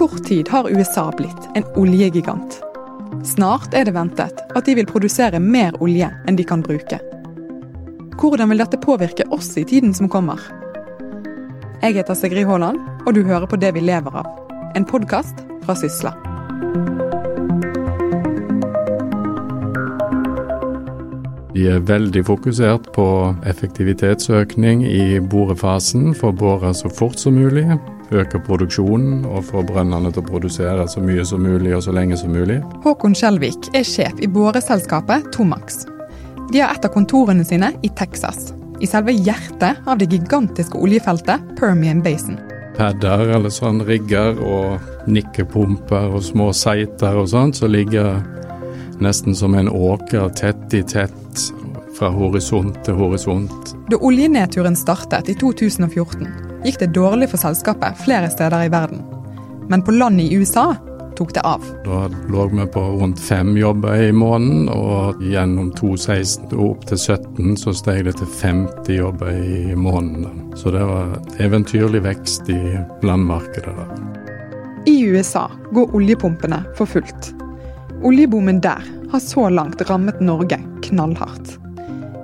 kort tid har USA blitt en oljegigant. Snart er det ventet at de vil produsere mer olje enn de kan bruke. Hvordan vil dette påvirke oss i tiden som kommer? Jeg heter Sigrid Haaland, og du hører på Det vi lever av. En podkast fra Sysla. De er veldig fokusert på effektivitetsøkning i borefasen for å bore så fort som mulig, øke produksjonen og få brønnene til å produsere så mye som mulig og så lenge som mulig. Håkon Skjelvik er sjef i boreselskapet Tomax. De har et av kontorene sine i Texas, i selve hjertet av det gigantiske oljefeltet Permian Basin. Padder eller sånn rigger og nikkepumper og små seiter og sånt som ligger nesten som en åker tett i tett fra horisont til horisont. Da oljenedturen startet i 2014, gikk det dårlig for selskapet flere steder i verden. Men på land i USA tok det av. Da lå vi på rundt fem jobber i måneden, og gjennom 2016 og opp til 2017 så steg det til 50 jobber i måneden. Så det var eventyrlig vekst i landmarkedet der. I USA går oljepumpene for fullt. Oljeboomen der har så langt rammet Norge knallhardt.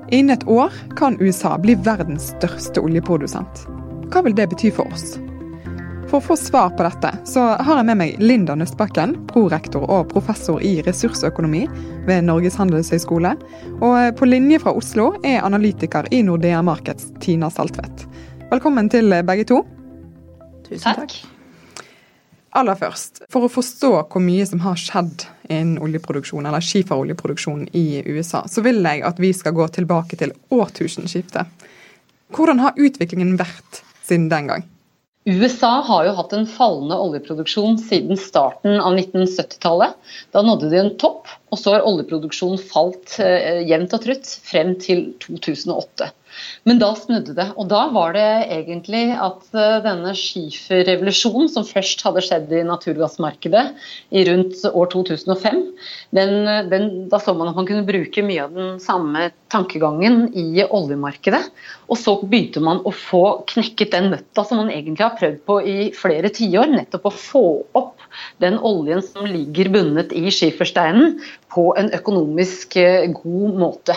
Innen et år kan USA bli verdens største oljeprodusent. Hva vil det bety for oss? For å få svar på dette, så har jeg med meg Linda Nøstbakken, prorektor og professor i ressursøkonomi ved Norges handelshøyskole. Og på linje fra Oslo er analytiker i Nordea Markets, Tina Saltvedt. Velkommen til begge to. Tusen takk. Aller først, for å forstå hvor mye som har skjedd innen oljeproduksjon, eller skiferoljeproduksjon i USA, så vil jeg at vi skal gå tilbake til årtusenskiftet. Hvordan har utviklingen vært siden den gang? USA har jo hatt en fallende oljeproduksjon siden starten av 1970-tallet. Da nådde de en topp, og så har oljeproduksjonen falt eh, jevnt og trutt frem til 2008. Men da snudde det. Og da var det egentlig at eh, denne skiferrevolusjonen, som først hadde skjedd i naturgassmarkedet i rundt år 2005, den, den, da så man at man kunne bruke mye av den samme tankegangen i oljemarkedet. Og så begynte man å få knekket den nøtta som man egentlig har prøvd på i flere tiår. Nettopp å få opp den oljen som ligger bundet i skifersteinen på en økonomisk eh, god måte.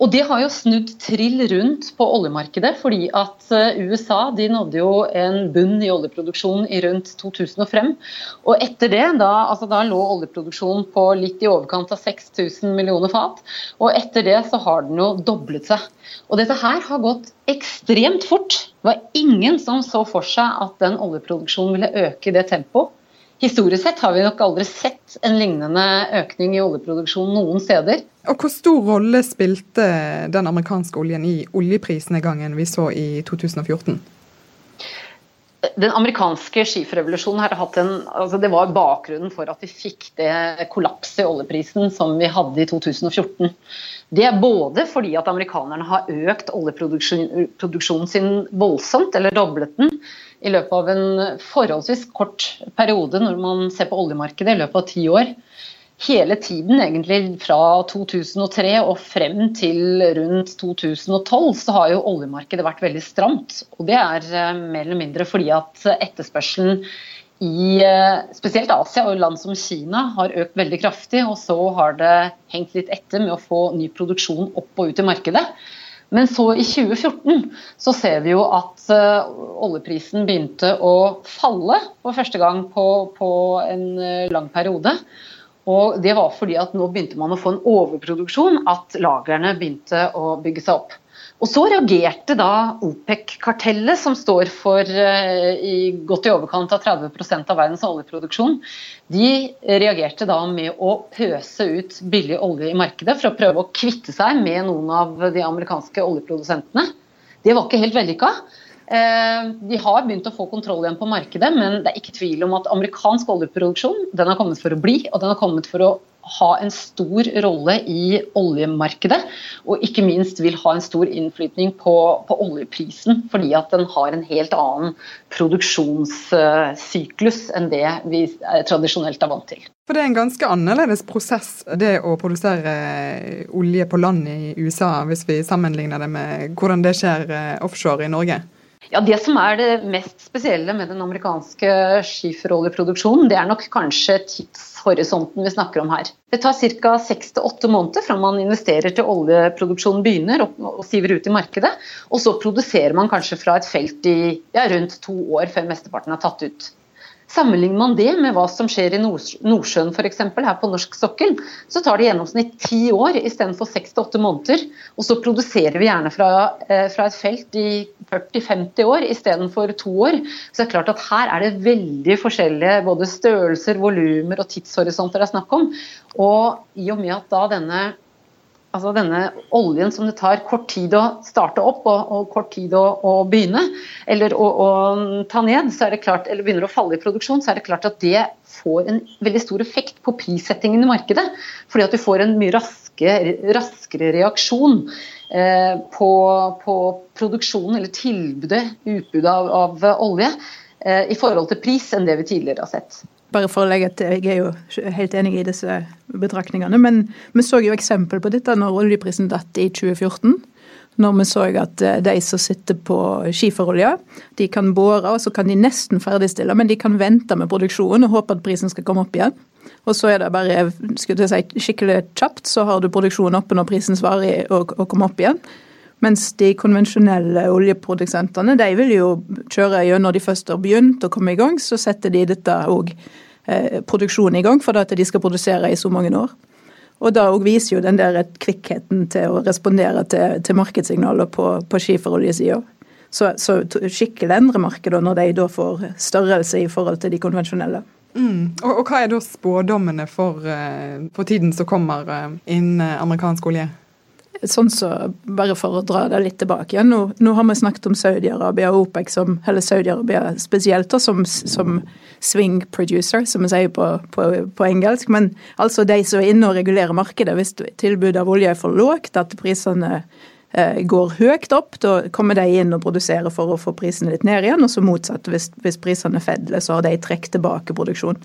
Og det har jo snudd trill rundt på oljemarkedet, fordi at eh, USA de nådde jo en bunn i oljeproduksjonen i rundt 2005. Og etter det, da, altså da lå oljeproduksjonen på litt i overkant av 6000 millioner fat. Og etter det så har den jo doblet seg. Og dette her har gått ekstremt fort. Det var ingen som så for seg at den oljeproduksjonen ville øke i det tempoet. Historisk sett har vi nok aldri sett en lignende økning i oljeproduksjon noen steder. Og Hvor stor rolle spilte den amerikanske oljen i oljeprisnedgangen vi så i 2014? Den amerikanske skiferevolusjonen har hatt en, altså det var bakgrunnen for at vi fikk det kollapset i oljeprisen som vi hadde i 2014. Det er både fordi at amerikanerne har økt oljeproduksjonen sin voldsomt, eller doblet den, i løpet av en forholdsvis kort periode når man ser på oljemarkedet, i løpet av ti år. Hele tiden, egentlig fra 2003 og frem til rundt 2012, så har jo oljemarkedet vært veldig stramt. Og det er eh, mer eller mindre fordi at etterspørselen i eh, spesielt Asia og land som Kina har økt veldig kraftig. Og så har det hengt litt etter med å få ny produksjon opp og ut i markedet. Men så i 2014 så ser vi jo at uh, oljeprisen begynte å falle for første gang på, på en lang periode. Og det var fordi at nå begynte man å få en overproduksjon, at lagrene begynte å bygge seg opp. Og så reagerte da OPEC-kartellet, som står for uh, i godt i overkant av 30% av verdens oljeproduksjon, de reagerte da med å pøse ut billig olje i markedet for å prøve å kvitte seg med noen av de amerikanske oljeprodusentene. Det var ikke helt vellykka. Uh, de har begynt å få kontroll igjen på markedet, men det er ikke tvil om at amerikansk oljeproduksjon den har kommet for å bli, og den har kommet for å ha en stor rolle i oljemarkedet, og ikke minst vil ha en stor innflytning på, på oljeprisen, fordi at den har en helt annen produksjonssyklus enn det vi tradisjonelt er vant til. For Det er en ganske annerledes prosess det å produsere olje på land i USA, hvis vi sammenligner det med hvordan det skjer eh, offshore i Norge? Ja, Det som er det mest spesielle med den amerikanske skiferoljeproduksjonen, det er nok kanskje tidshorisonten vi snakker om her. Det tar ca. seks til åtte måneder fra man investerer til oljeproduksjonen begynner og, siver ut i markedet. Og så produserer man kanskje fra et felt i ja, rundt to år før mesteparten er tatt ut. Sammenligner man det med hva som skjer i Nordsjøen f.eks. her på norsk sokkel, så tar det gjennomsnitt ti år istedenfor seks til åtte måneder. Og så produserer vi gjerne fra, eh, fra et felt i 40-50 år istedenfor to år. Så det er klart at her er det veldig forskjellige både størrelser, volumer og tidshorisonter det er snakk om. Og i og med at da denne altså denne oljen som det tar kort tid å starte opp og, og kort tid å, å begynne, eller å, å, ta ned, så er det klart, eller begynner å falle i produksjon, så er det klart at det får en veldig stor effekt på prissettingen i markedet. Fordi at du får en mye raske, raskere reaksjon eh, på, på, produksjonen eller tilbudet, utbudet av, av olje, eh, i forhold til pris enn det vi tidligere har sett. Bare for å legge til, Jeg er jo helt enig i disse betraktningene. Men vi så jo eksempel på dette når oljeprisen datt i 2014. Når vi så at eh, de som sitter på skiferolje, de kan bore og så kan de nesten ferdigstille, men de kan vente med produksjonen og håpe at prisen skal komme opp igjen. Og så er det bare si, skikkelig kjapt, så har du produksjonen oppe når prisen svarer og, og kommer opp igjen. Mens de konvensjonelle oljeprodusentene de vil jo kjøre gjennom de først har begynt å komme i gang, så setter de dette òg eh, produksjonen i gang for at de skal produsere i så mange år. Og da viser jo den der kvikkheten til å respondere til, til markedssignaler på, på skiferoljesida. Så, så skikkelig endrer markedet når de da får størrelse i forhold til de konvensjonelle. Mm. Og, og, hva er da spådommene for, eh, for tiden som kommer eh, innen amerikansk olje? Sånn så, Bare for å dra det litt tilbake igjen. Nå, nå har vi snakket om Saudi-Arabia og OPEC, som, eller Saudi-Arabia spesielt, som, som, swing producer, som vi sier på, på, på, engelsk. Men altså de som er inne og regulerer markedet. Hvis tilbudet av olje er for lågt, at prisene eh, går høyt opp, da kommer de inn og produserer for å få prisene litt ned igjen. Og så motsatt, hvis, hvis prisene fedler, så har de trukket tilbake produksjon.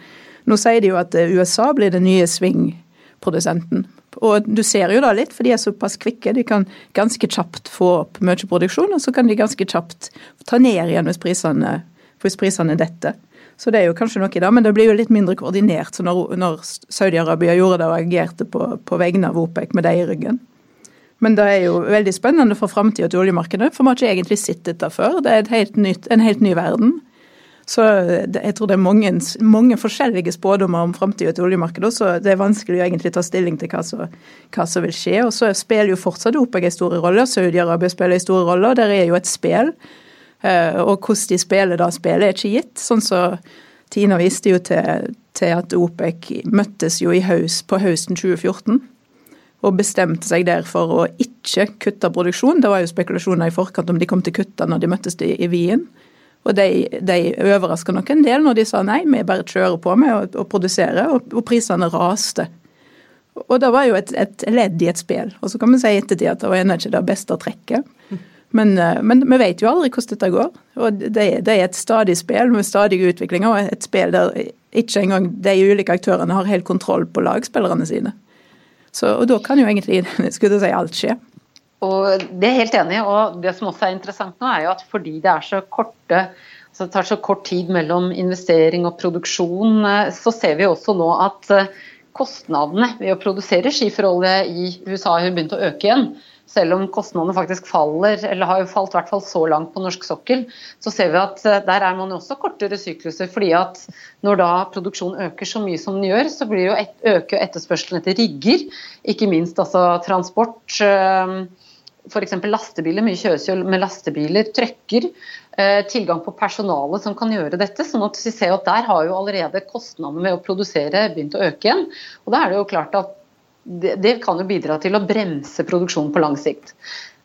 Nå sier de jo at eh, USA blir den nye og du ser jo da litt, for de er såpass kvikke. De kan ganske kjapt få opp mye produksjon, og så kan de ganske kjapt ta ned igjen hvis prisene, hvis prisene detter. Så det er jo kanskje noe i det, men det blir jo litt mindre koordinert så når, når Saudi-Arabia gjorde det og agerte på, på vegne av OPEC med det i ryggen. Men det er jo veldig spennende for framtida til oljemarkedet, for vi har ikke egentlig sett dette før. Det er helt nytt, en helt ny verden. Så jeg tror det er mange, mange forskjellige spådommer om framtida til oljemarkedet, så det er vanskelig å egentlig ta stilling til hva som, hva som vil skje. Og så spiller jo fortsatt OPEC en stor rolle, Saudi-Arabia spiller en stor rolle, og der er jo et spill. Eh, og hvordan de spiller da spillet, er ikke gitt. Sånn så Tina viste jo til, til at OPEC møttes jo i høst, på høsten 2014 og bestemte seg der for å ikke kutte produksjon. Det var jo spekulasjoner i forkant om de kom til å kutte når de møttes i Wien. Og de, de overraska nok en del når de sa nei, vi bare kjører på med å, produsere, og, og, prisene raste. Og det var jo et, et, ledd i et spill. Og så kan vi si i ettertid at det var ennå ikke det beste trekket. Men, eh, men, vi vet jo aldri hvordan dette går. Og det, det er et stadig spill med stadige utviklinger, og et spill der ikke engang de ulike aktørene har helt kontroll på lagspillerne sine. Så, og da kan jo egentlig skulle si, alt skje. Og Det er helt enig og det som også er interessant nå, er jo at fordi det er så korte så det tar så kort tid mellom investering og produksjon, eh, så ser vi også nå at eh, kostnadene ved å produsere skiferolje i USA har begynt å øke igjen. Selv om kostnadene faktisk faller, eller har jo falt i hvert fall så langt på norsk sokkel, så ser vi at eh, der er man også kortere sykluser. fordi at når da produksjonen øker så mye som den gjør, så blir jo et, øker etterspørselen etter rigger. Ikke minst altså transport. Øh, f.eks. lastebiler, mye kjøres jo med lastebiler, trøkker. Eh, tilgang på personale som kan gjøre dette. sånn at vi ser at Der har jo allerede kostnadene med å produsere begynt å øke igjen. og da er Det jo klart at det, det kan jo bidra til å bremse produksjonen på lang sikt.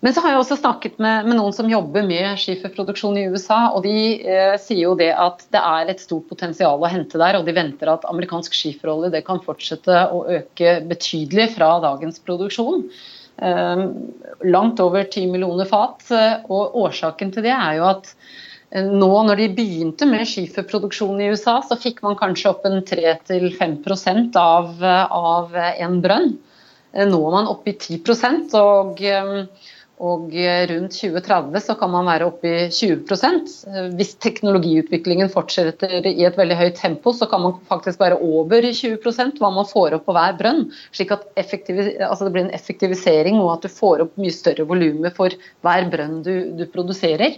Men så har jeg også snakket med, med noen som jobber med skiferproduksjon i USA, og de eh, sier jo det at det er et stort potensial å hente der, og de venter at amerikansk skiferolje kan fortsette å øke betydelig fra dagens produksjon. Ehm, langt over 10 millioner fat. Og årsaken til det er jo at eh, nå når de begynte med skiferproduksjon i USA, så fikk man kanskje opp en 3-5% av, av en brønn. Eh, nå er man oppe i 10% og, ehm, Og rundt 2030 så kan man være oppe i 20% Hvis teknologiutviklingen fortsetter i et veldig høyt tempo, så kan man faktisk være over 20% hva man får opp på hver brønn. Slik at altså det blir en effektivisering og at du får opp mye større volumer for hver brønn du, du produserer.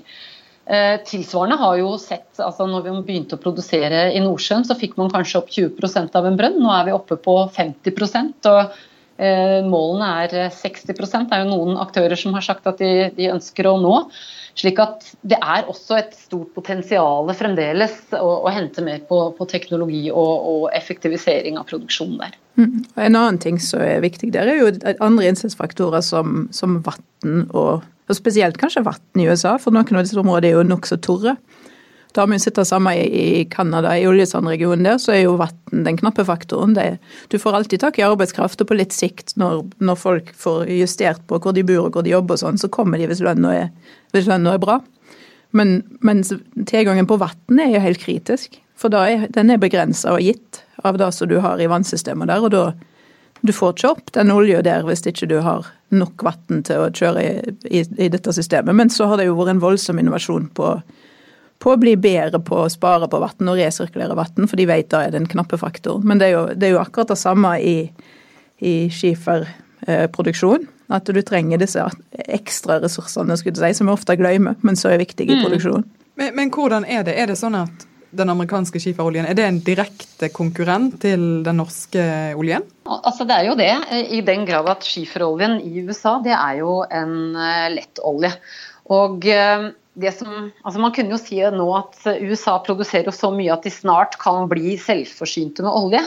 Eh, tilsvarende har jo sett altså når vi begynte å produsere i Nordsjøen, så fikk man kanskje opp 20% av en brønn. Nå er vi oppe på 50 og eh, Målene er 60 Det er jo noen aktører som har sagt at de, de ønsker å nå. Slik at det er også et stort potensial fremdeles å, å hente mer på, på teknologi og, og, effektivisering av produksjonen der. Mm. En annen ting som er viktig der, er jo andre innsatsfaktorer som, som vann og og spesielt kanskje vann i USA, for noen av disse områdene er jo nokså torre. Da vi sitter sammen i Canada, i oljesandregionen der, så er jo vann den knappe faktoren. Det, du får alltid tak i arbeidskraft, og på litt sikt, når, når, folk får justert på hvor de bor og hvor de jobber og sånn, så kommer de hvis lønna er, er bra. Men, mens tilgangen på vann er jo helt kritisk, for er, den er begrensa og gitt av det som du har i vannsystemet der, og da du får ikke opp den olja der hvis ikke du har nok vann til å kjøre i, i, i, dette systemet. Men så har det jo vært en voldsom innovasjon på, på å bli bedre på å spare på vann og resirkulere vann, for de vet da er den knappe faktor. Men det er jo, det er jo akkurat det samme i, i skiferproduksjon. At du trenger disse ekstra ressursene skulle si, som vi ofte glemmer, men så er viktige i mm. produksjon. Men, men hvordan er det? Er det sånn at den amerikanske skiferoljen, er det en direkte konkurrent til den norske oljen? Altså Det er jo det, i den grad at skiferoljen i USA det er jo en eh, lettolje. Og eh, det som, altså Man kunne jo si nå at USA produserer så mye at de snart kan bli selvforsynte med olje.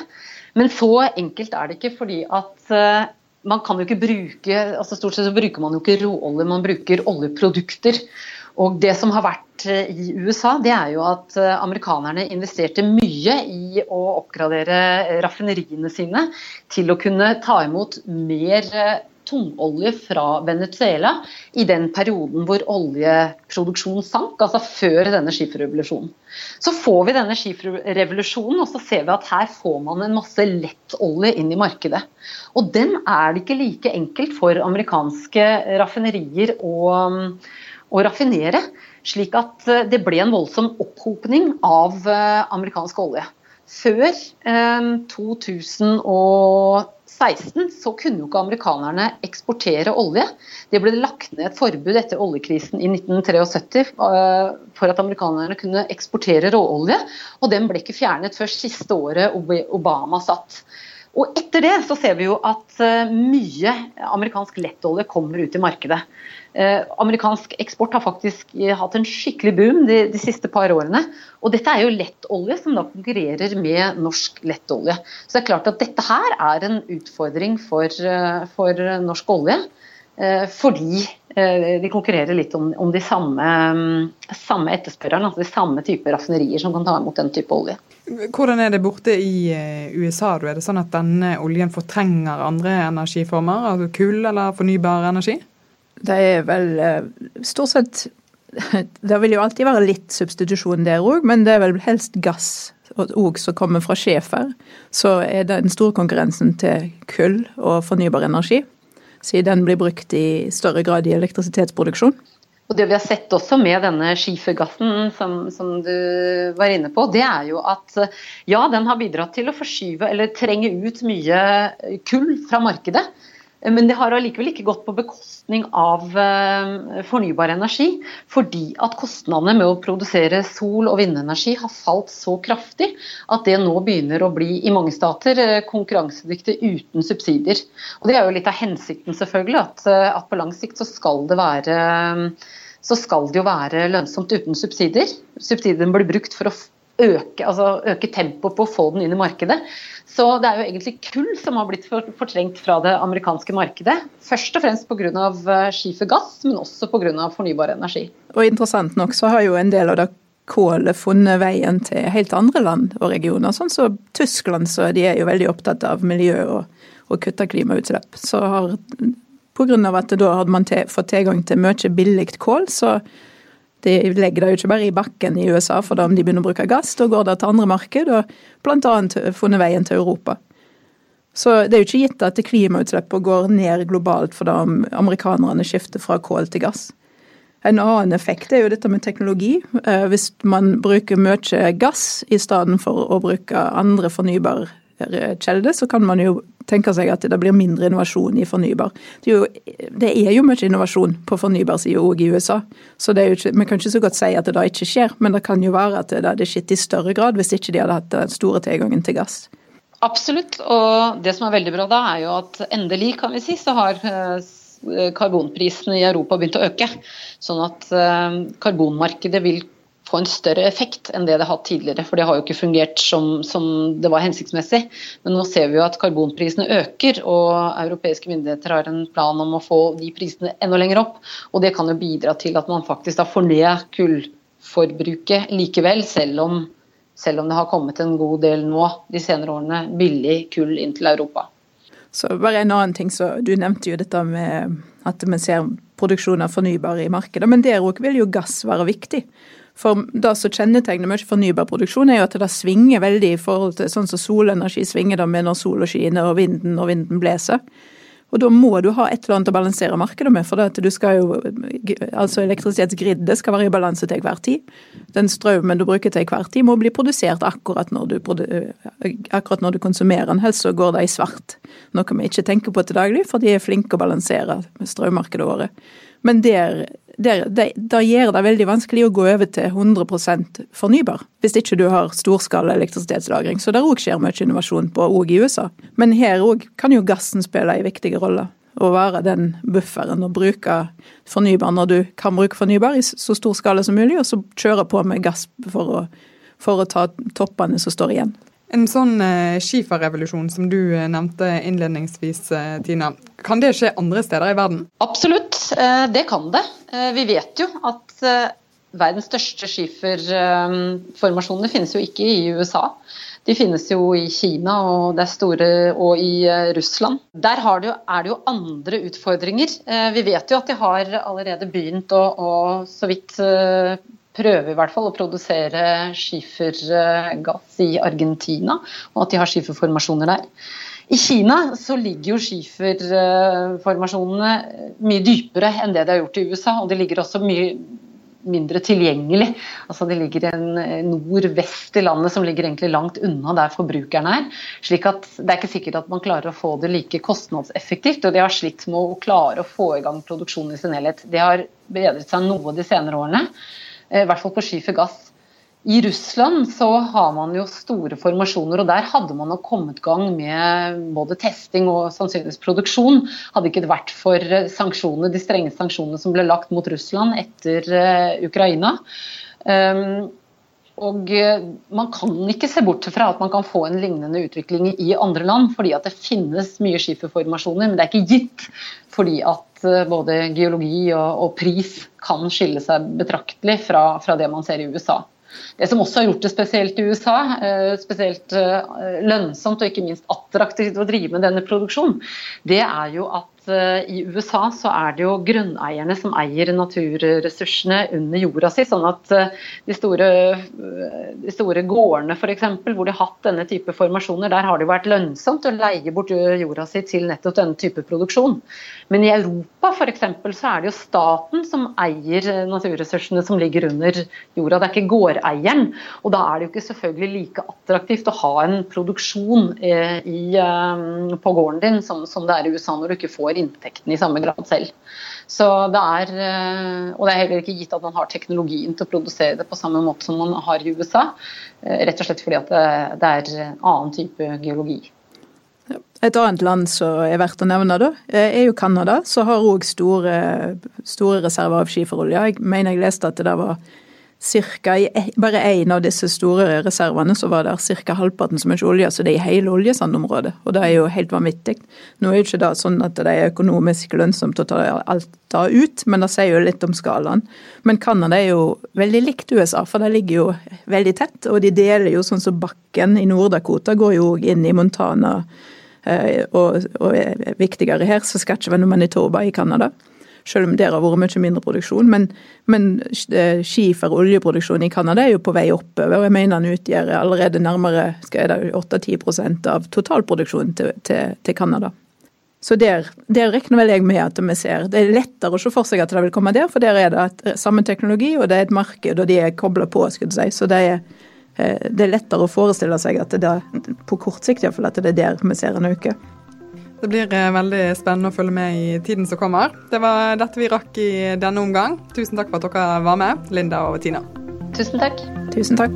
Men så enkelt er det ikke, fordi at eh, man kan jo ikke bruke altså Stort sett så bruker man jo ikke råolje, man bruker oljeprodukter. Og det som har vært eh, i USA, det er jo at eh, amerikanerne investerte mye i å oppgradere raffineriene sine til å kunne ta imot mer eh, tungolje fra Venezuela i den perioden hvor oljeproduksjonen sank, altså før denne skiferrevolusjonen. Så får vi denne skiferrevolusjonen, og så ser vi at her får man en masse lettolje inn i markedet. Og den er det ikke like enkelt for amerikanske raffinerier å å raffinere. Slik at eh, det ble en voldsom opphopning av eh, amerikansk olje. Før 2016 eh, så kunne jo ikke amerikanerne eksportere olje. Det ble lagt ned et forbud etter oljekrisen i 1973 for at amerikanerne kunne eksportere råolje. Og den ble ikke fjernet før siste året Obama satt. Og etter det så ser vi jo at mye amerikansk lettolje kommer ut i markedet. Eh, amerikansk eksport har faktisk hatt en skikkelig boom de, de, siste par årene. Og dette er jo lettolje som da konkurrerer med norsk lettolje. Så det er klart at dette her er en utfordring for, eh, for norsk olje. Eh, fordi de konkurrerer litt om, om de samme, samme etterspørrerne, altså de samme type raffinerier som kan ta imot den type olje. Hvordan er det borte i USA? Er det sånn at denne oljen fortrenger andre energiformer, altså kull eller fornybar energi? Det er vel eh, stort sett Det vil jo alltid være litt substitusjon der òg, men det er vel helst gass òg som kommer fra schæfer. Så er den store konkurrensen til kull og fornybar energi, siden den blir brukt i større grad i elektrisitetsproduksjon. Og Det vi har sett også med denne skifergassen som, som, du var inne på, det er jo at ja, den har bidratt til å forskyve eller trenge ut mye kull fra markedet. Men det har allikevel ikke gått på bekostning av eh, fornybar energi. Fordi at kostnadene med å produsere sol- og vindenergi har falt så kraftig at det nå begynner å bli i mange stater eh, konkurransedyktig uten subsidier. Og Det er jo litt av hensikten, selvfølgelig, at, eh, at på lang sikt så skal det være så skal det jo være lønnsomt uten subsidier. Subsidiene blir brukt for å øke, altså øke tempoet på å få den inn i markedet. Så det er jo egentlig kull som har blitt fortrengt fra det amerikanske markedet. Først og fremst pga. Eh, skifergass, men også pga. fornybar energi. Og Interessant nok så har jo en del av det kålet funnet veien til helt andre land og regioner. Sånn som så Tyskland, så de er jo veldig opptatt av miljø og, og kutte klimautslipp. Så har pga. at da hadde man fått tilgang til mye billig kål, så de legger det jo ikke bare i bakken i USA, for da om de begynner å bruke gass, da går det til andre marked, og bl.a. funnet veien til Europa. Så det er jo ikke gitt at klimautslippene går ned globalt fordi amerikanerne skifter fra kål til gass. En annen effekt er jo dette med teknologi. Eh, hvis man bruker mye gass i stedet for å bruke andre fornybare kilder, så kan man jo tenke seg at det blir mindre innovasjon i fornybar. Det er jo, det er jo mye innovasjon på fornybarsida òg i USA, så ikke, vi kan ikke så godt si at det da ikke skjer. Men det kan jo være at det hadde skjedd i større grad hvis ikke de hadde hatt den store tilgangen til gass. Absolutt, og det som er veldig bra da, er jo at endelig, kan vi si, så har eh, karbonprisene i Europa begynt å øke. Sånn at eh, karbonmarkedet vil få en større effekt enn det det har hatt tidligere. For det har jo ikke fungert som, som, det var hensiktsmessig. Men nå ser vi jo at karbonprisene øker, og europeiske myndigheter har en plan om å få de prisene enda lenger opp. Og det kan jo bidra til at man faktisk da får ned kullforbruket likevel, selv om, selv om det har kommet en god del nå de senere årene billig kull inn til Europa. Så bare en annen ting, så Du nevnte jo dette med at vi ser produksjon av fornybare i markedet, men der òg vil jo gass være viktig. For det som kjennetegner mye fornybar produksjon, er jo at det svinger veldig i forhold til sånn som solenergi svinger det med når sola skinner og vinden og vinden blåser. Og da må du ha et eller annet å balansere markedet med, for at du skal jo Altså elektrisitetsgriddet skal være i balanse til hver tid. Den strømmen du bruker til hver tid må bli produsert akkurat når du, akkurat når du konsumerer den, helst så går det i svart. Noe vi ikke tenker på til daglig, for de er flinke å balansere strømmarkedet våre. Men der det, det, det, gjør det veldig vanskelig å gå over til 100 fornybar, hvis ikke du har storskala elektrisitetslagring. Så der òg skjer mye innovasjon på òg i USA. Men her òg kan jo gassen spille en viktig rolle. Å være den bufferen og bruke fornybar når du kan bruke fornybar i så stor skala som mulig, og så kjøre på med gass for å, for å ta toppene som står igjen. En sånn eh, skiferrevolusjon som du eh, nevnte innledningsvis, eh, Tina. Kan det skje andre steder i verden? Absolutt, eh, det kan det. Vi vet jo at verdens største skiferformasjoner finnes jo ikke i USA. De finnes jo i Kina og, store, og i Russland. Der det jo, er det jo andre utfordringer. Vi vet jo at de har allerede begynt å, å så vidt prøve i hvert fall å produsere skifergass i Argentina, og at de har skiferformasjoner der. I Kina så ligger jo skiferformasjonene mye dypere enn det de har gjort i USA, og de ligger også mye mindre tilgjengelig. Altså De ligger en nord-vest i landet som ligger egentlig langt unna der forbrukeren er. slik at Det er ikke sikkert at man klarer å få det like kostnadseffektivt. Og de har slitt med å klare å få i gang produksjonen i sin helhet. Det har bedret seg noe de senere årene. Eh, i hvert fall på skifergass. I Russland så har man jo store formasjoner, og der hadde man jo kommet gang med både testing og sannsynligvis produksjon. Hadde ikke det vært for eh, sanksjonene, de strenge sanksjonene som ble lagt mot Russland etter uh, Ukraina. Um, og Man kan ikke se bort fra at man kan få en lignende utvikling i andre land, fordi at det finnes mye skiferformasjoner, men det er ikke gitt. Fordi at både geologi og, og pris kan skille seg betraktelig fra, fra det man ser i USA. Det som også har gjort det spesielt i USA, eh, spesielt eh, lønnsomt og ikke minst attraktivt å drive med denne produksjonen, det er jo at Eh, i USA så er det jo grunneierne som eier naturressursene under jorda si. Sånn at eh, de store, eh, de store gårdene f.eks. hvor de har hatt denne type formasjoner, der har det jo vært lønnsomt å leie bort jorda si til nettopp denne type produksjon. Men i Europa f.eks. så er det jo staten som eier naturressursene som ligger under jorda, det er ikke gårdeieren. Og da er det jo ikke selvfølgelig like attraktivt å ha en produksjon i, på gården din som, som det er i USA når du ikke får får inntektene i samme grad selv. Så det er, eh, og det er heller ikke gitt at man har teknologien til å produsere det på samme måte som man har i USA. Eh, rett og slett fordi at det, er en annen type geologi. Et annet land som er verdt å nevne, da, er jo Canada, som har òg store, store reserver av skiferolje. Jeg mener jeg leste at det der var cirka, i e, bare én av disse store reservene så var det ca. halvparten som ikke olje, så det er i hele oljesandområdet. Og det er jo helt vanvittig. Nå er jo ikke det sånn at det er økonomisk lønnsomt å ta alt da ut, men det sier jo litt om skalaen. Men Canada er jo veldig likt USA, for det ligger jo veldig tett. Og de deler jo sånn som bakken i Nord-Dakota går jo òg inn i Montana, eh, og, og viktigere her, så skal ikke være noe Manitoba i Canada. Selv om der har vært mye mindre produksjon. Men, men skifer- og oljeproduksjon i Canada er jo på vei oppover, og jeg mener den utgjør allerede nærmere 8-10% av totalproduksjonen til, til, Canada. Så der, der regner vel jeg med at vi ser. Det er lettere å se for seg at det vil komme der, for der er det samme teknologi, og det er et marked, og de er kobla på, skulle du si. Så det er, eh, det er, lettere å forestille seg at det på kort sikt iallfall, at det er der vi ser en øke. Det blir eh, veldig spennende å følge med i tiden som kommer. Det var dette vi rakk i denne omgang. Tusen takk for at dere var med, Linda og Tina. Tusen takk. Tusen takk.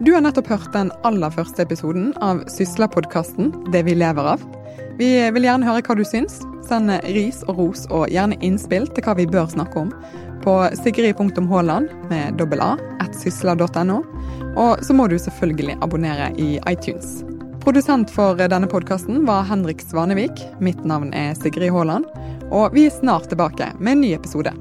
Du har nettopp hørt den aller første episoden av Sysla-podkasten Det vi lever av. Vi vil gjerne høre hva du syns. Send ris og ros og gjerne innspill til hva vi bør snakke om på sigrid.haaland med dobbel A at sysla.no. Og så må du selvfølgelig abonnere i iTunes. Produsent for denne podkasten var Henrik Svanevik. Mitt navn er Sigrid Haaland. Og vi er snart tilbake med en ny episode.